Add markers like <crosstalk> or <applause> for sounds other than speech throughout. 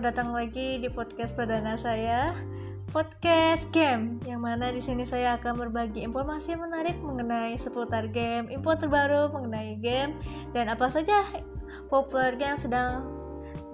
Selamat datang lagi di podcast perdana saya, podcast game, yang mana di sini saya akan berbagi informasi menarik mengenai seputar game, info terbaru mengenai game, dan apa saja populer game sedang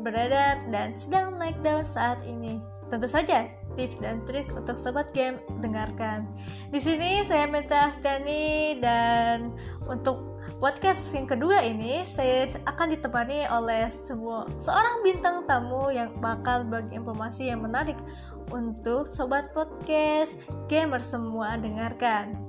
beredar dan sedang naik daun saat ini. Tentu saja tips dan trik untuk sobat game dengarkan. Di sini saya Meta Astiani dan untuk podcast yang kedua ini saya akan ditemani oleh sebuah seorang bintang tamu yang bakal bagi informasi yang menarik untuk sobat podcast gamer semua dengarkan.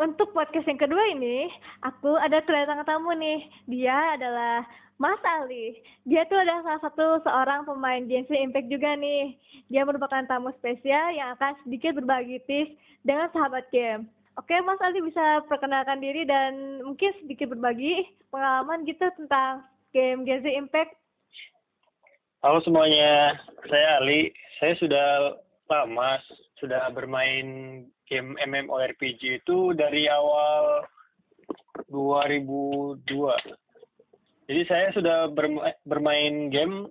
Untuk podcast yang kedua ini, aku ada kedatangan tamu nih. Dia adalah Mas Ali, dia tuh adalah salah satu seorang pemain Genshin Impact juga nih. Dia merupakan tamu spesial yang akan sedikit berbagi tips dengan sahabat game. Oke, Mas Ali bisa perkenalkan diri dan mungkin sedikit berbagi pengalaman gitu tentang game Genshin Impact. Halo semuanya, saya Ali. Saya sudah lama sudah bermain game MMORPG itu dari awal 2002 jadi saya sudah bermain game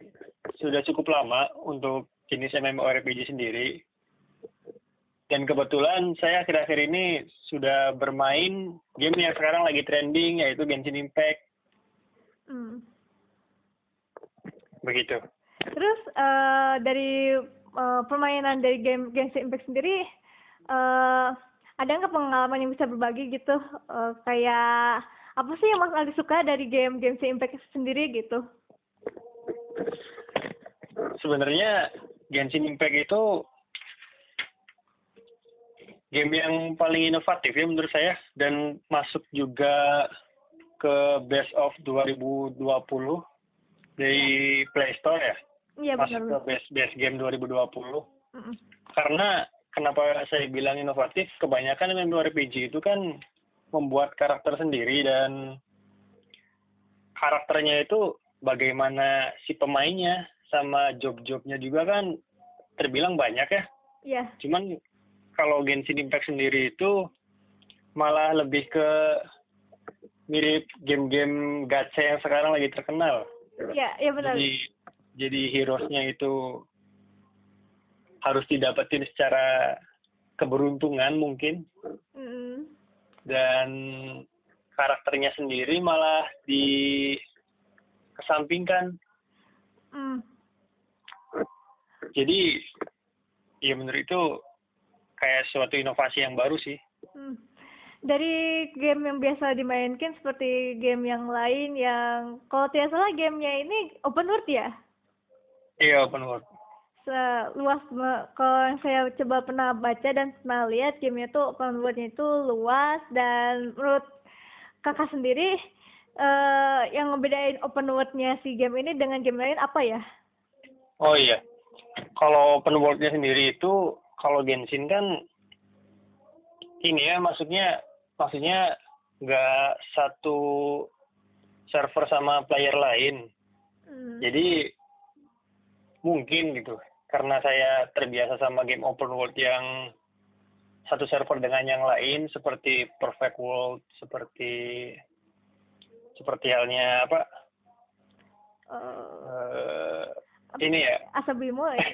sudah cukup lama untuk jenis MMORPG sendiri. Dan kebetulan saya akhir-akhir ini sudah bermain game yang sekarang lagi trending yaitu Genshin Impact. Hmm. Begitu. Terus uh, dari uh, permainan dari game Genshin Impact sendiri uh, ada nggak pengalaman yang bisa berbagi gitu uh, kayak apa sih yang Mas Aldi suka dari game game si Impact sendiri gitu? Sebenarnya Genshin Impact itu game yang paling inovatif ya menurut saya dan masuk juga ke Best of 2020 dari Play Store ya. Iya Masuk ke Best Best Game 2020. Mm -mm. Karena kenapa saya bilang inovatif? Kebanyakan MMORPG itu kan membuat karakter sendiri dan karakternya itu bagaimana si pemainnya sama job-jobnya juga kan terbilang banyak ya. Iya. Cuman kalau Genshin Impact sendiri itu malah lebih ke mirip game-game gacha yang sekarang lagi terkenal. Iya, iya benar. Jadi jadi heroesnya itu harus didapetin secara keberuntungan mungkin. Mm -hmm dan karakternya sendiri malah dikesampingkan. Mm. Jadi ya menurut itu kayak suatu inovasi yang baru sih. Mm. Dari game yang biasa dimainkan seperti game yang lain yang kalau tidak salah gamenya ini open world ya? Iya open world luas kalau yang saya coba pernah baca dan pernah lihat gamenya tuh open worldnya itu luas dan menurut kakak sendiri uh, yang ngebedain open worldnya si game ini dengan game lain apa ya? Oh iya, kalau open worldnya sendiri itu kalau Genshin kan ini ya maksudnya maksudnya nggak satu server sama player lain. Hmm. Jadi mungkin gitu karena saya terbiasa sama game open world yang satu server dengan yang lain seperti Perfect World seperti seperti halnya apa? Uh, uh, ini ya? Asabimo ya? <laughs>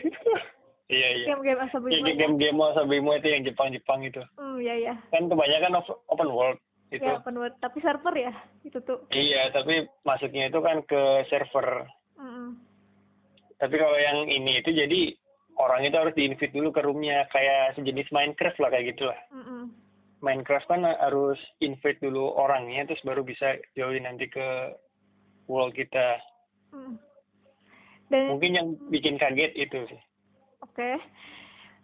Iya iya. Game-game Asabimo ya, game-game Asabimo itu yang Jepang-Jepang itu. Hmm iya iya. Kan kebanyakan open world itu. ya, open world. Tapi server ya? Itu tuh. Iya tapi masuknya itu kan ke server tapi kalau yang ini itu jadi orang itu harus diinvite dulu ke roomnya kayak sejenis Minecraft lah kayak gitulah. Mm -mm. Minecraft kan harus invite dulu orangnya terus baru bisa join nanti ke world kita. Mm. Dan, Mungkin yang bikin kaget itu sih. Oke. Okay.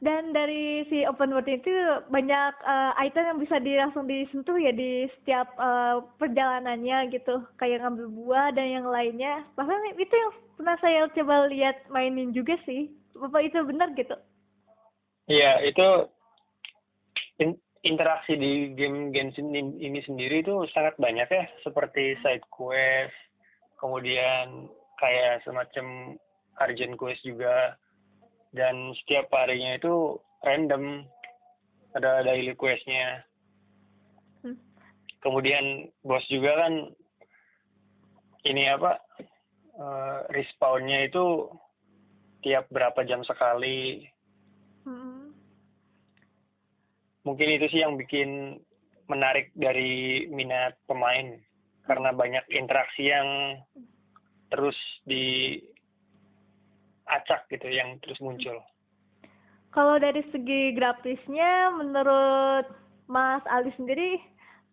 Dan dari si open world itu banyak uh, item yang bisa di, langsung disentuh ya di setiap uh, perjalanannya gitu. Kayak ngambil buah dan yang lainnya. Bahkan itu yang pernah saya coba lihat mainin juga sih. Bapak itu benar gitu? Iya, itu in, interaksi di game Genshin ini sendiri itu sangat banyak ya. Seperti side quest, kemudian kayak semacam urgent quest juga dan setiap harinya itu random ada daily questnya hmm. kemudian bos juga kan ini apa uh, respawnnya itu tiap berapa jam sekali Mm-mm. mungkin itu sih yang bikin menarik dari minat pemain karena banyak interaksi yang terus di acak gitu yang terus muncul. Kalau dari segi grafisnya, menurut Mas Ali sendiri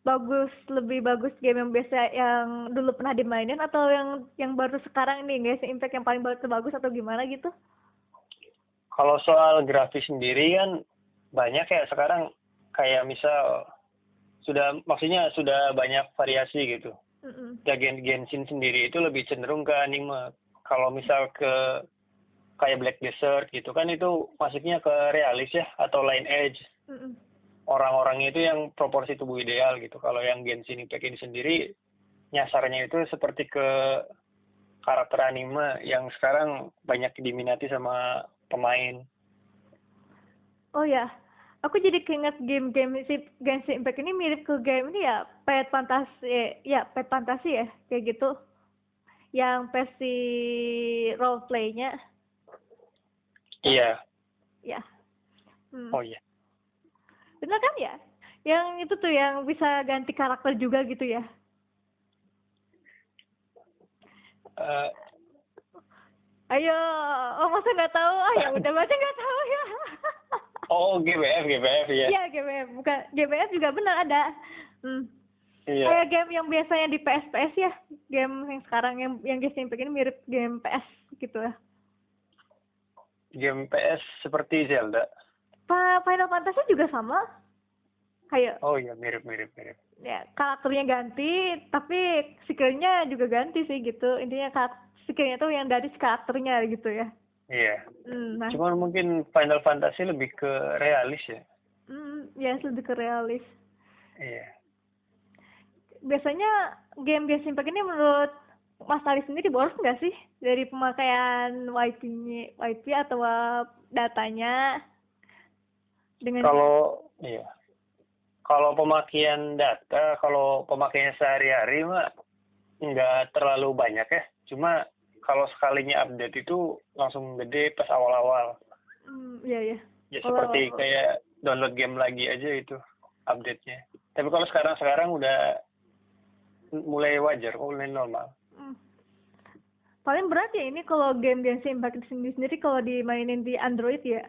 bagus lebih bagus game yang biasa yang dulu pernah dimainin atau yang yang baru sekarang ini? Guys impact yang paling bagus bagus atau gimana gitu? kalau soal grafis sendiri kan banyak ya sekarang. Kayak misal sudah maksudnya sudah banyak variasi gitu. Mm-mm. ya Gen Genshin sendiri itu lebih cenderung ke anime. Kalau misal ke kayak Black Desert gitu kan itu masuknya ke realis ya atau line edge Mm-mm. orang-orangnya itu yang proporsi tubuh ideal gitu kalau yang Genshin Impact ini sendiri nyasarnya itu seperti ke karakter anime yang sekarang banyak diminati sama pemain Oh ya, aku jadi keinget game-game si Genshin Impact ini mirip ke game ini ya, Pet Fantasi, ya Pet Fantasi ya, kayak gitu. Yang versi role play-nya, iya ya. Hmm. oh iya Bener kan ya? Yang itu tuh yang bisa ganti karakter juga gitu ya? Eh, Ayo, oh masa nggak tahu? Ah ya udah masa nggak tahu ya. <laughs> oh GBF GBF ya Iya GBF, bukan GBF juga benar ada. Hmm. iya Kayak game yang biasanya di PS PS ya, game yang sekarang yang yang Genshin Impact ini mirip game PS gitu ya. Game PS seperti Zelda Pa Final Fantasy juga sama. Kayak oh iya mirip mirip mirip ya karakternya ganti, tapi skillnya juga ganti sih gitu. Intinya karak- skillnya tuh yang dari karakternya gitu ya. iya Hmm, nah, cuman mungkin Final Fantasy lebih ke realis ya hmm, ya lebih ke realis. iya Biasanya game Genshin Impact ini menurut Mas Ali sendiri boros nggak sih dari pemakaian WiFi-nya, WiFi atau datanya? Dengan kalau iya. Kalau pemakaian data kalau pemakaiannya sehari-hari mah nggak terlalu banyak ya. Cuma kalau sekalinya update itu langsung gede pas awal-awal. Hmm, iya ya. ya seperti kayak download game lagi aja itu update-nya. Tapi kalau sekarang-sekarang udah mulai wajar mulai normal Hmm. Paling berat ya ini kalau game Genshin Impact sendiri sendiri kalau dimainin di Android ya.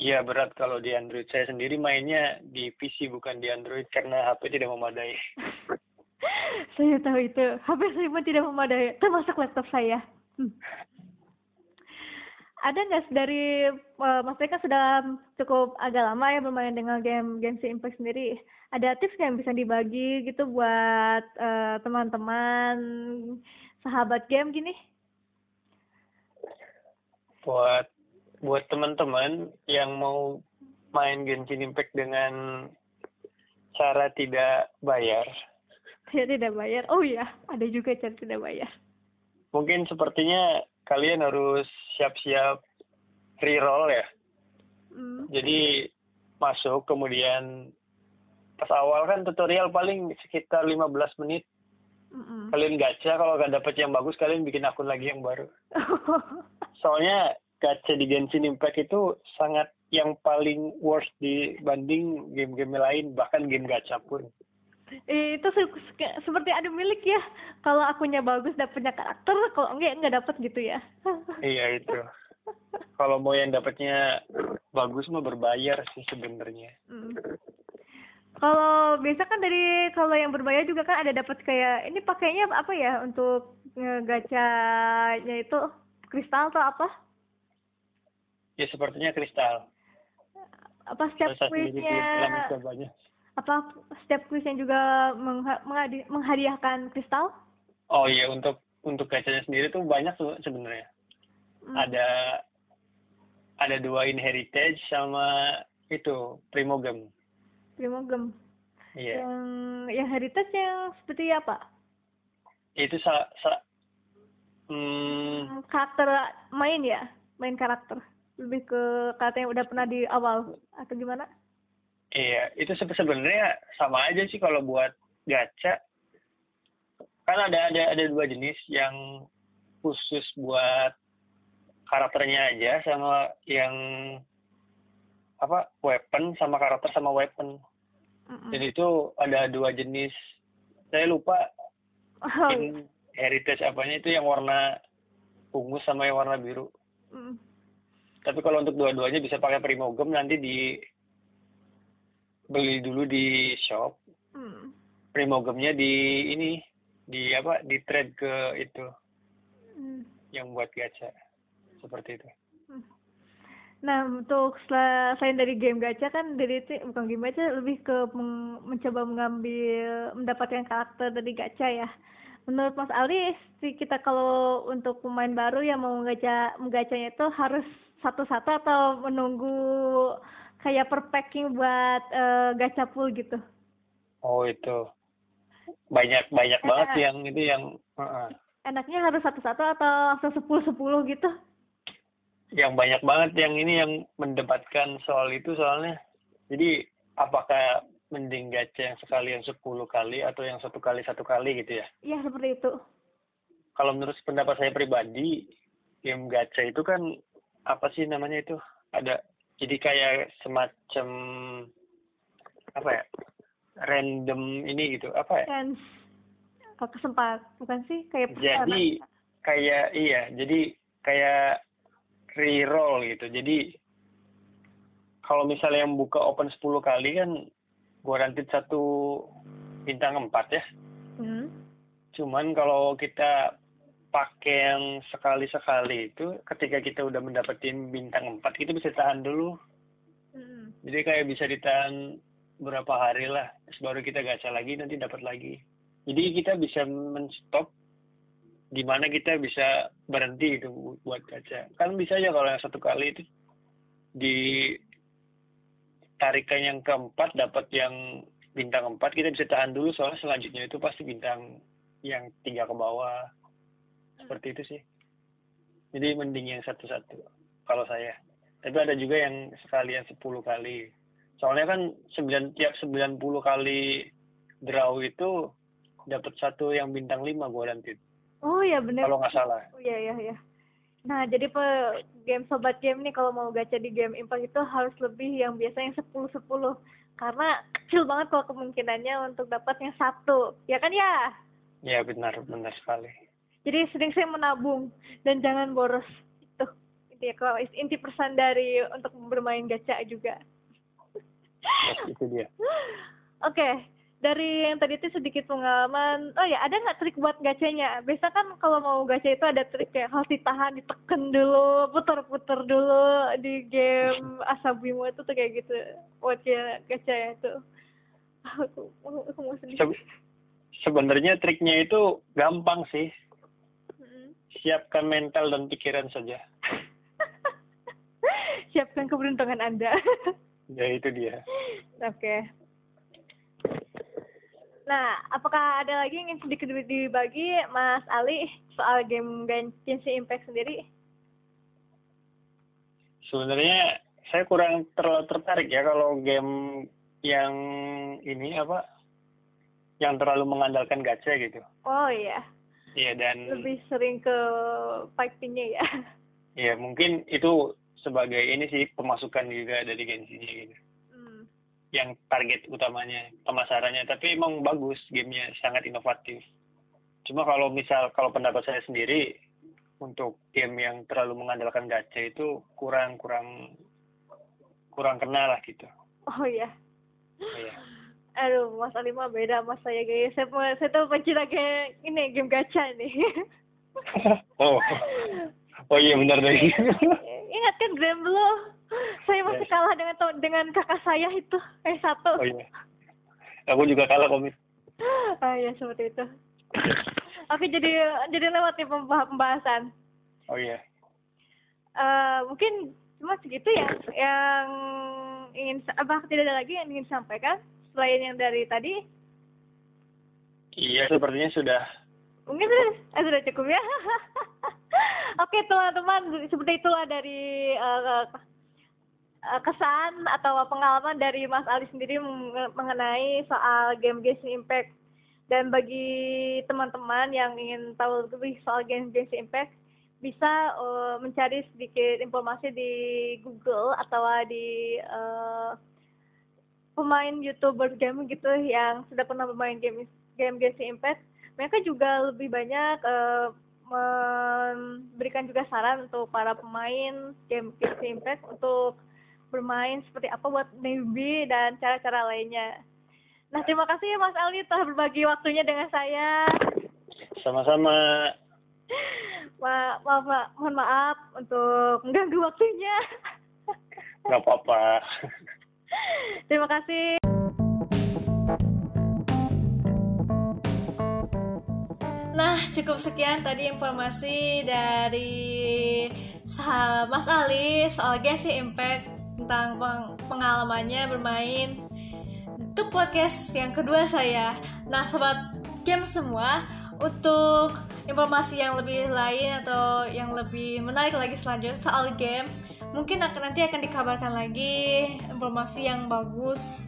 Iya berat kalau di Android saya sendiri mainnya di PC bukan di Android karena HP tidak memadai <laughs> saya tahu itu. HP saya pun tidak memadai, termasuk laptop saya. Hmm. Ada nggak dari uh, Mas Teh kan sudah cukup agak lama ya bermain dengan game Genshin Impact sendiri. Ada tips yang bisa dibagi gitu buat eh, teman-teman sahabat game gini? buat buat teman-teman yang mau main Genshin Impact dengan cara tidak bayar Saya tidak bayar. Oh iya, ada juga cara tidak bayar. mungkin sepertinya kalian harus siap-siap reroll ya Hmm. jadi masuk kemudian pas awal kan tutorial paling sekitar 15 menit Mm-mm. kalian gacha kalau nggak dapet yang bagus kalian bikin akun lagi yang baru <laughs> soalnya gacha di Genshin Impact itu sangat yang paling worst dibanding game-game lain bahkan game gacha pun Eh, itu se- se- seperti ada milik ya. Kalau akunnya bagus dapetnya karakter, kalau enggak enggak dapat gitu ya. <laughs> iya itu kalau mau yang dapetnya bagus mah berbayar sih sebenarnya Hmm. Kalau biasa kan dari kalau yang berbayar juga kan ada dapat kayak ini pakainya apa ya untuk ngegacanya itu kristal atau apa? ya sepertinya kristal Apa kuisnya mencobanya apa setiap kuis yang juga mengha- menghadi- menghadiahkan kristal? oh iya untuk untuk gacanya sendiri tuh banyak sebenarnya Hmm. ada ada dua inheritage sama itu primogem Primogem. iya Yang yang heritage yang seperti apa? itu sa, sa hmm, karakter main ya main karakter lebih ke karakter yang udah pernah di awal atau gimana Iya, itu se- sebenarnya sama aja sih kalau buat gacha. Kan ada ada ada dua jenis yang khusus buat karakternya aja sama yang apa weapon sama karakter sama weapon. Mm-mm. Jadi itu ada dua jenis. Saya lupa Oh, in heritage apanya itu yang warna ungu sama yang warna biru. mm. Tapi kalau untuk dua-duanya bisa pakai primogem nanti di beli dulu di shop. Mm. Primogemnya di ini di apa di trade ke itu Mm. yang buat gacha seperti itu. Nah, untuk sel- selain dari game gacha kan dari itu bukan game gacha lebih ke meng- mencoba mengambil mendapatkan karakter dari gacha ya. Menurut Mas Ali, kita kalau untuk pemain baru yang mau gacha menggacanya itu harus satu-satu atau menunggu kayak per packing buat eh, gacha pool gitu. Oh itu banyak banyak Eh, banget yang itu yang heeh. Enaknya harus satu-satu atau langsung sepuluh-sepuluh gitu? Yang banyak banget yang ini yang mendebatkan soal itu soalnya. Jadi apakah mending gacha yang sekali yang 10 kali atau yang satu kali satu kali gitu ya? Iya, seperti itu. Kalau menurut pendapat saya pribadi, game gacha itu kan apa sih namanya itu? Ada jadi kayak semacam apa ya? Random ini gitu, apa ya? Chance oh, kesempat bukan sih kayak Jadi kayak iya, jadi kayak reroll gitu. Jadi kalau misalnya yang buka open 10 kali kan guaranteed satu bintang 4 ya. Hmm. Cuman kalau kita pakai yang sekali-sekali itu ketika kita udah mendapatkan bintang 4 kita bisa tahan dulu. Hmm. Jadi kayak bisa ditahan berapa hari lah. Terus baru kita gacha lagi nanti dapat lagi. Jadi kita bisa menstop di mana kita bisa berhenti gitu bu- buat gacha. Kan bisa aja kalau yang satu kali itu di tarikan yang keempat dapat yang bintang empat kita bisa tahan dulu soalnya selanjutnya itu pasti bintang yang tiga ke bawah. Seperti itu sih. Jadi mending yang satu-satu kalau saya. Tapi ada juga yang sekalian 10 kali. Soalnya kan sembilan tiap 90 kali draw itu dapat satu yang bintang lima guaranteed Oh iya bener. kalau nggak salah Oh iya iya iya. Nah jadi pe game sobat game nih kalau mau gacha di game impact itu harus lebih yang biasa yang sepuluh sepuluh karena kecil banget kalau kemungkinannya untuk dapat yang satu ya kan ya. ya benar benar sekali Jadi sering-sering menabung dan jangan boros itu inti kalau inti pesan dari untuk bermain gacha juga. Yes, itu dia <laughs> Oke, dari yang tadi itu sedikit pengalaman. Oh ya, ada nggak trik buat gacanya? Biasa kan kalau mau gacha itu ada trik kayak harus ditahan, ditekan dulu, puter-puter dulu di game <laughs> Asabimu itu tuh kayak gitu. Wajah gacha ya itu. Aku, aku mau sedih. Se- sebenarnya triknya itu gampang sih Mm. siapkan mental dan pikiran saja <laughs> Siapkan keberuntungan Anda. ya itu dia Oke. Nah, apakah ada lagi yang ingin sedikit dibagi, Mas Ali, soal game Genshin Impact sendiri? sebenarnya saya kurang terlalu tertarik ya kalau game yang ini apa yang terlalu mengandalkan gacha gitu Oh iya, iya dan lebih sering ke fightingnya ya. ya mungkin itu sebagai ini sih pemasukan juga dari Genshin gitu. Yang target utamanya pemasarannya tapi emang bagus gamenya sangat inovatif cuma kalau misal kalau pendapat saya sendiri untuk game yang terlalu mengandalkan gacha itu kurang kurang kurang kenal lah gitu Oh iya. iya Aduh, Mas Ali mah beda mas saya guys. Saya, saya tuh pencinta game ini game gacha nih. <laughs> oh oh iya benar deh <laughs> Ingat kan game dulu? Dengan kakak saya itu eh satu. oh iya aku juga kalah komit Ah <laughs> ya seperti itu. Oke jadi jadi lewat nih pembah- pembahasan. oh iya Eh mungkin cuma segitu ya yang ingin apa tidak ada lagi yang ingin disampaikan selain yang dari tadi iya sepertinya sudah mungkin sudah, eh, sudah cukup ya <laughs> oke teman-teman seperti itulah dari uh, kesan atau pengalaman dari Mas Ali sendiri mengenai soal game Genshin Impact? Dan bagi teman-teman yang ingin tahu lebih soal game Genshin Impact bisa uh, mencari sedikit informasi di Google atau di uh, pemain youtuber game gitu yang sudah pernah bermain game game Genshin Impact. Mereka juga lebih banyak uh, memberikan juga saran untuk para pemain game Genshin Impact untuk bermain seperti apa buat newbie dan cara-cara lainnya. Nah terima kasih ya Mas Ali telah berbagi waktunya dengan saya. Sama-sama. <laughs> Ma maaf, ma mohon maaf untuk mengganggu waktunya. <laughs> Gak apa-apa. Terima kasih. Nah, cukup sekian tadi informasi dari Mas Ali soal Genshin Impact tentang peng pengalamannya bermain. Untuk podcast yang kedua saya. Nah, sobat game semua, untuk informasi yang lebih lain atau yang lebih menarik lagi selanjutnya soal game, mungkin akan nanti akan dikabarkan lagi informasi yang bagus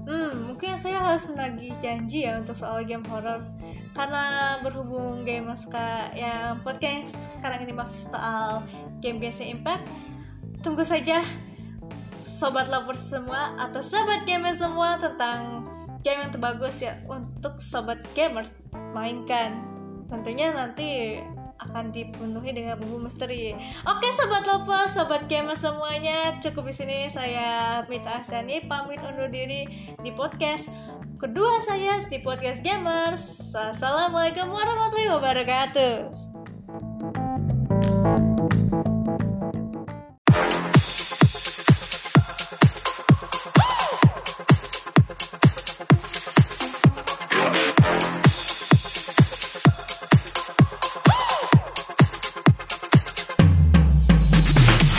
hmm mungkin saya harus menagih janji ya untuk soal game horror karena berhubung game sekarang yang podcast sekarang ini masih soal game Genshin Impact tunggu saja sobat lovers semua atau sobat gamer semua tentang game yang terbagus ya untuk sobat gamer mainkan tentunya nanti akan dipenuhi dengan bumbu misteri. Oke sobat lover, sobat gamer semuanya, cukup di sini saya Mita Asyani pamit undur diri di podcast kedua saya di podcast gamers. Assalamualaikum warahmatullahi wabarakatuh.